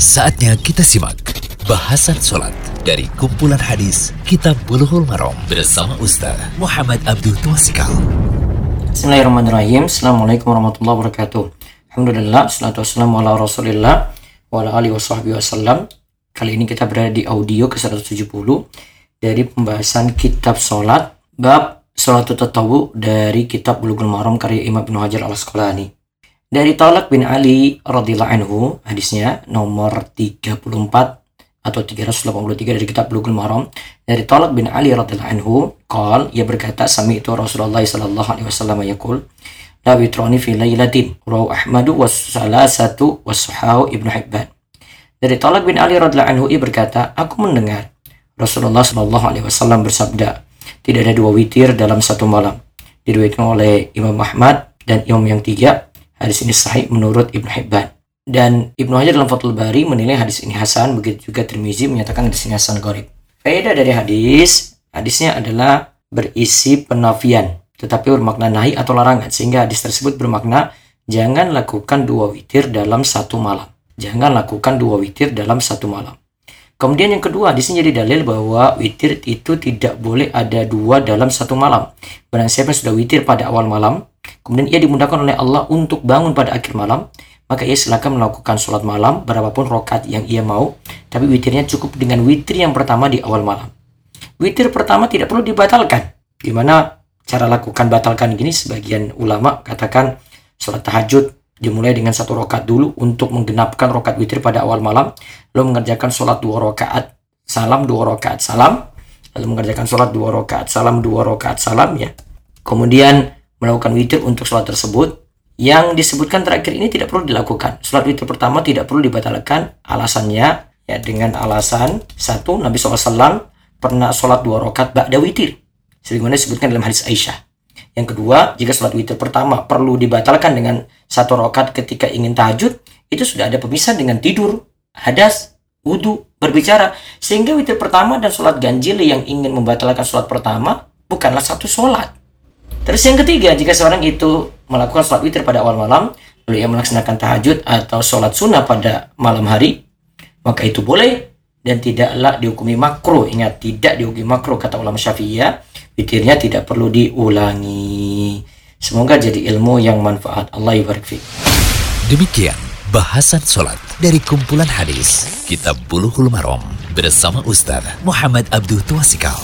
Saatnya kita simak bahasan sholat dari kumpulan hadis Kitab Bulughul Maram bersama Ustaz Muhammad Abdul Tuasikal. Bismillahirrahmanirrahim. Assalamualaikum warahmatullahi wabarakatuh. Alhamdulillah, salatu wassalamu ala rasulillah wa ala alihi wasahbihi wasallam. Kali ini kita berada di audio ke-170 dari pembahasan kitab sholat bab sholatul tatawu dari kitab Bulughul Maram karya Imam Ibnu Hajar al-Asqalani. Dari Talak bin Ali radhiyallahu anhu, hadisnya nomor 34 atau 383 dari kitab Bulughul Maram. Dari Talak bin Ali radhiyallahu anhu qal ia berkata sami itu Rasulullah sallallahu alaihi wasallam yaqul la fi lailatin rawu Ahmadu was salasatu was Ibnu Hibban dari Talak bin Ali radhiyallahu anhu ia berkata aku mendengar Rasulullah sallallahu alaihi wasallam bersabda tidak ada dua witir dalam satu malam diriwayatkan oleh Imam Ahmad dan imam yang tiga Hadis ini sahih menurut Ibnu Hibban. Dan Ibnu Hajar dalam Fathul Bari menilai hadis ini hasan, begitu juga Tirmizi menyatakan hadis ini hasan gharib. Faedah dari hadis, hadisnya adalah berisi penafian, tetapi bermakna nahi atau larangan, sehingga hadis tersebut bermakna jangan lakukan dua witir dalam satu malam. Jangan lakukan dua witir dalam satu malam. Kemudian yang kedua, di sini jadi dalil bahwa witir itu tidak boleh ada dua dalam satu malam. Barang siapa yang sudah witir pada awal malam, kemudian ia dimudahkan oleh Allah untuk bangun pada akhir malam, maka ia silakan melakukan sholat malam berapapun rokat yang ia mau, tapi witirnya cukup dengan witir yang pertama di awal malam. Witir pertama tidak perlu dibatalkan. Gimana cara lakukan batalkan gini? Sebagian ulama katakan sholat tahajud dimulai dengan satu rokat dulu untuk menggenapkan rokat witir pada awal malam, lalu mengerjakan sholat dua rokaat, salam dua rokaat, salam, lalu mengerjakan sholat dua rokaat, salam dua rokaat, salam ya. Kemudian melakukan witir untuk sholat tersebut. Yang disebutkan terakhir ini tidak perlu dilakukan. Sholat witir pertama tidak perlu dibatalkan. Alasannya ya dengan alasan satu Nabi SAW pernah sholat dua rakaat ba'da witir. Sebagaimana disebutkan dalam hadis Aisyah. Yang kedua, jika sholat witir pertama perlu dibatalkan dengan satu rakaat ketika ingin tahajud, itu sudah ada pemisah dengan tidur, hadas, wudhu, berbicara. Sehingga witir pertama dan sholat ganjil yang ingin membatalkan sholat pertama bukanlah satu sholat. Terus yang ketiga, jika seorang itu melakukan sholat witir pada awal malam, lalu ia melaksanakan tahajud atau sholat sunnah pada malam hari, maka itu boleh dan tidaklah dihukumi makruh. Ingat, tidak dihukumi makruh kata ulama syafi'iyah, witirnya tidak perlu diulangi. Semoga jadi ilmu yang manfaat. Allah ibarik Demikian bahasan sholat dari kumpulan hadis Kitab Bulughul Maram bersama Ustaz Muhammad Abdul Tuasikal.